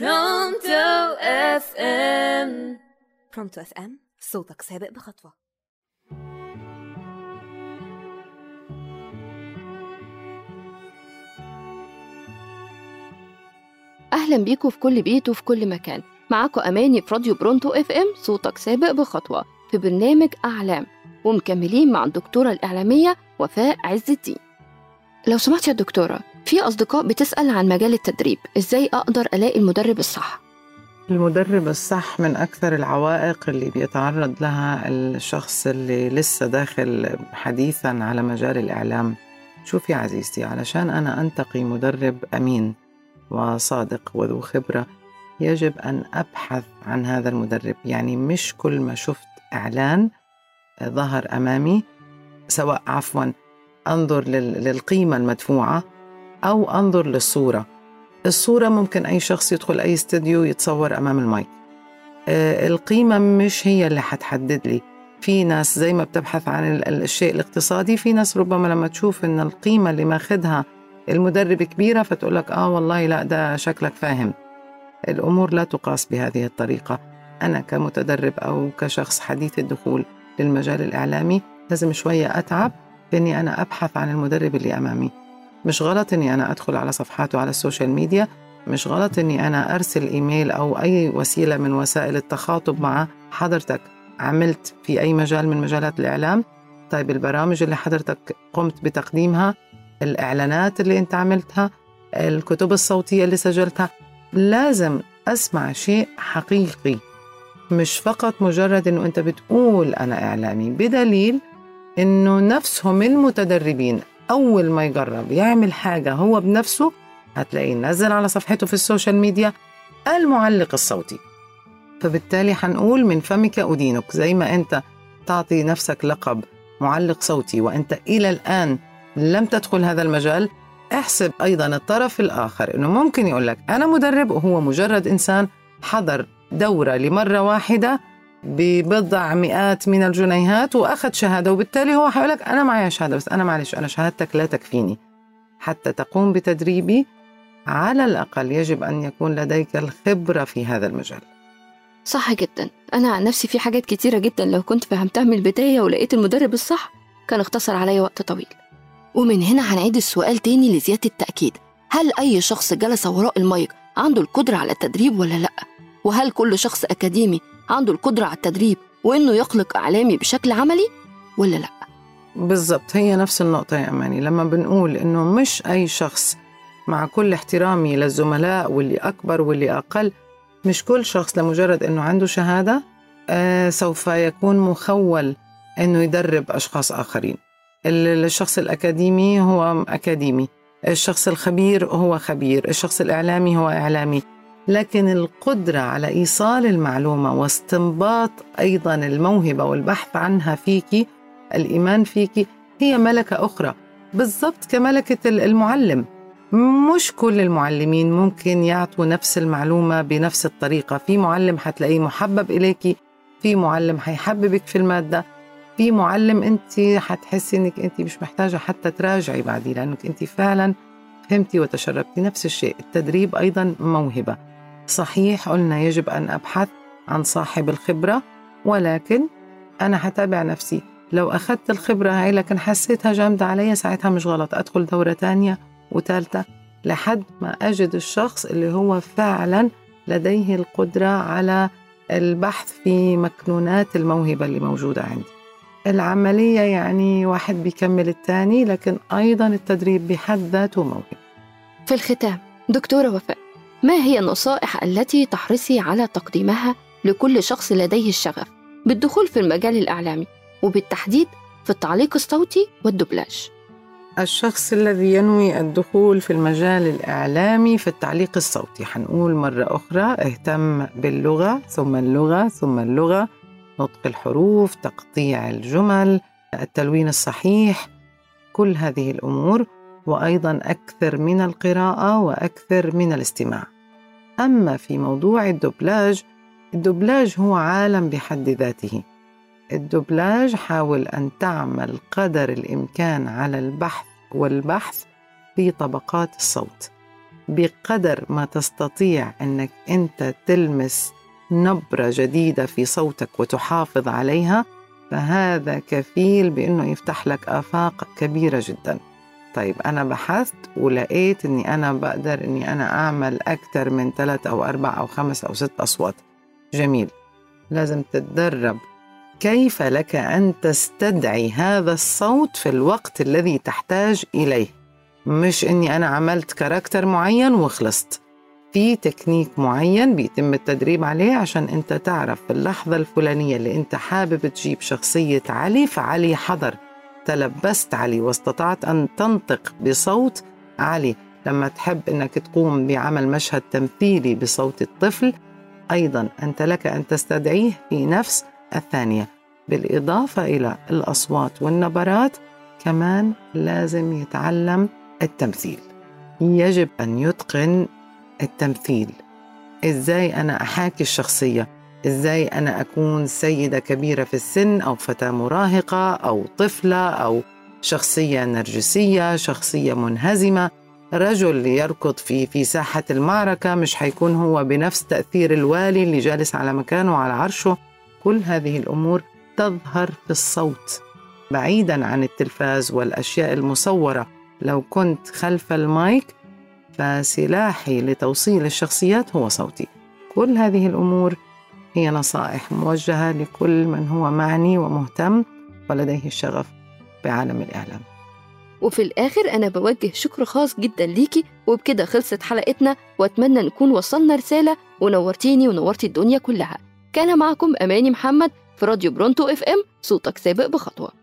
Pronto FM Pronto FM صوتك سابق بخطوة. أهلا بيكم في كل بيت وفي كل مكان. معاكم أماني في راديو Pronto FM صوتك سابق بخطوة. في برنامج أعلام. ومكملين مع الدكتورة الإعلامية وفاء عز الدين. لو سمحت يا دكتورة في أصدقاء بتسأل عن مجال التدريب إزاي أقدر ألاقي المدرب الصح؟ المدرب الصح من أكثر العوائق اللي بيتعرض لها الشخص اللي لسه داخل حديثا على مجال الإعلام. شوفي عزيزتي علشان أنا أنتقي مدرب أمين وصادق وذو خبرة يجب أن أبحث عن هذا المدرب. يعني مش كل ما شفت إعلان ظهر أمامي سواء عفوا أنظر للقيمة المدفوعة أو أنظر للصورة. الصورة ممكن أي شخص يدخل أي استوديو يتصور أمام المايك. آه، القيمة مش هي اللي حتحدد لي. في ناس زي ما بتبحث عن الشيء الاقتصادي في ناس ربما لما تشوف إن القيمة اللي ماخذها المدرب كبيرة فتقول لك آه والله لا ده شكلك فاهم. الأمور لا تقاس بهذه الطريقة. أنا كمتدرب أو كشخص حديث الدخول للمجال الإعلامي لازم شوية أتعب بإني أنا أبحث عن المدرب اللي أمامي. مش غلط إني أنا أدخل على صفحاته على ال social media مش غلط إني أنا أرسل إيميل أو أي وسيلة من وسائل التخاطب مع حضرتك. عملت في أي مجال من مجالات الإعلام؟ طيب البرامج اللي حضرتك قمت بتقديمها؟ الإعلانات اللي أنت عملتها؟ الكتب الصوتية اللي سجلتها؟ لازم أسمع شيء حقيقي. مش فقط مجرد أنه أنت بتقول أنا إعلامي بدليل أنه نفسهم المتدربين أول ما يجرب يعمل حاجة هو بنفسه هتلاقيه نزل على صفحته في السوشيال ميديا المعلق الصوتي. فبالتالي حنقول من فمك أدينك زي ما أنت تعطي نفسك لقب معلق صوتي وأنت إلى الآن لم تدخل هذا المجال احسب أيضا الطرف الآخر أنه ممكن يقول لك أنا مدرب وهو مجرد إنسان حضر دورة لمرة واحدة ببضع مئات من الجنيهات وأخذ شهادة وبالتالي هو حيقول لك أنا معي شهادة بس أنا معلش أنا شهادتك لا تكفيني. حتى تقوم بتدريبي على الأقل يجب أن يكون لديك الخبرة في هذا المجال. صح جدا. أنا عن نفسي في حاجات كتيرة جدا. لو كنت فهمتها من البداية ولقيت المدرب الصح كان اختصر عليا وقت طويل. ومن هنا هنعيد السؤال تاني لزيادة التأكيد. هل أي شخص جلس وراء المايك عنده القدرة على التدريب ولا لأ؟ وهل كل شخص أكاديمي عنده القدرة على التدريب وإنه يخلق إعلامي بشكل عملي ولا لأ؟ بالضبط هي نفس النقطة يا أماني. لما بنقول إنه مش أي شخص مع كل احترامي للزملاء واللي أكبر واللي أقل مش كل شخص لمجرد إنه عنده شهادة آه سوف يكون مخول إنه يدرب أشخاص آخرين. الشخص الأكاديمي هو أكاديمي الشخص الخبير هو خبير الشخص الإعلامي هو إعلامي. لكن القدرة على إيصال المعلومة واستنباط أيضا الموهبة والبحث عنها فيك الإيمان فيك هي ملكة أخرى بالضبط كملكة المعلم. مش كل المعلمين ممكن يعطوا نفس المعلومة بنفس الطريقة. في معلم حتلاقيه محبب إليك في معلم حيحببك في المادة في معلم أنت حتحسي أنك أنت مش محتاجة حتى تراجعي بعدين لأنك أنت فعلا فهمتي وتشربتي نفس الشيء. التدريب أيضا موهبة. صحيح قلنا يجب أن أبحث عن صاحب الخبرة ولكن أنا حتابع نفسي. لو أخذت الخبرة هاي لكن حسيتها جامدة علي ساعتها مش غلط. أدخل دورة تانية وثالثة لحد ما أجد الشخص اللي هو فعلا لديه القدرة على البحث في مكنونات الموهبة اللي موجودة عندي. العملية يعني واحد بيكمل الثاني لكن أيضا التدريب بحد ذاته موهبة. في الختام دكتورة وفاء. ما هي النصائح التي تحرصي على تقديمها لكل شخص لديه الشغف بالدخول في المجال الإعلامي وبالتحديد في التعليق الصوتي والدبلاج الشخص الذي ينوي الدخول في المجال الإعلامي في التعليق الصوتي. حنقول مرة أخرى اهتم باللغة ثم اللغة ثم اللغة نطق الحروف تقطيع الجمل التلوين الصحيح كل هذه الأمور وأيضا أكثر من القراءة وأكثر من الاستماع. أما في موضوع الدبلاج الدبلاج هو عالم بحد ذاته. الدبلاج حاول أن تعمل قدر الإمكان على البحث والبحث في طبقات الصوت بقدر ما تستطيع إنك أنت تلمس نبرة جديدة في صوتك وتحافظ عليها فهذا كفيل بأنه يفتح لك آفاق كبيرة جدا. طيب أنا بحثت ولقيت إني أنا بقدر إني أنا أعمل أكثر من ثلاث أو أربع أو خمس أو ست أصوات. جميل. لازم تتدرب كيف لك أن تستدعي هذا الصوت في الوقت الذي تحتاج إليه. مش إني أنا عملت كاركتر معين وخلصت. في تكنيك معين بيتم التدريب عليه عشان أنت تعرف في اللحظة الفلانية اللي أنت حابب تجيب شخصية علي فعلي حضر. تلبست علي واستطعت أن تنطق بصوت علي لما تحب أنك تقوم بعمل مشهد تمثيلي بصوت الطفل أيضا أنت لك أن تستدعيه في نفس الثانية بالإضافة إلى الأصوات والنبرات. كمان لازم يتعلم التمثيل. يجب أن يتقن التمثيل. إزاي أنا أحاكي الشخصية؟ إزاي أنا أكون سيدة كبيرة في السن أو فتاة مراهقة أو طفلة أو شخصية نرجسية شخصية منهزمة. رجل يركض في في ساحة المعركة مش حيكون هو بنفس تأثير الوالي اللي جالس على مكانه على عرشه. كل هذه الأمور تظهر في الصوت بعيدا عن التلفاز والأشياء المصورة. لو كنت خلف المايك فسلاحي لتوصيل الشخصيات هو صوتي. كل هذه الأمور هي نصائح موجهة لكل من هو معني ومهتم ولديه الشغف بعالم الإعلام. وفي الآخر أنا بوجه شكر خاص جدا ليكي وبكده خلصت حلقتنا وأتمنى نكون وصلنا رسالة ونورتيني ونورتي الدنيا كلها. كان معكم أماني محمد في راديو برونتو إف إم صوتك سابق بخطوة.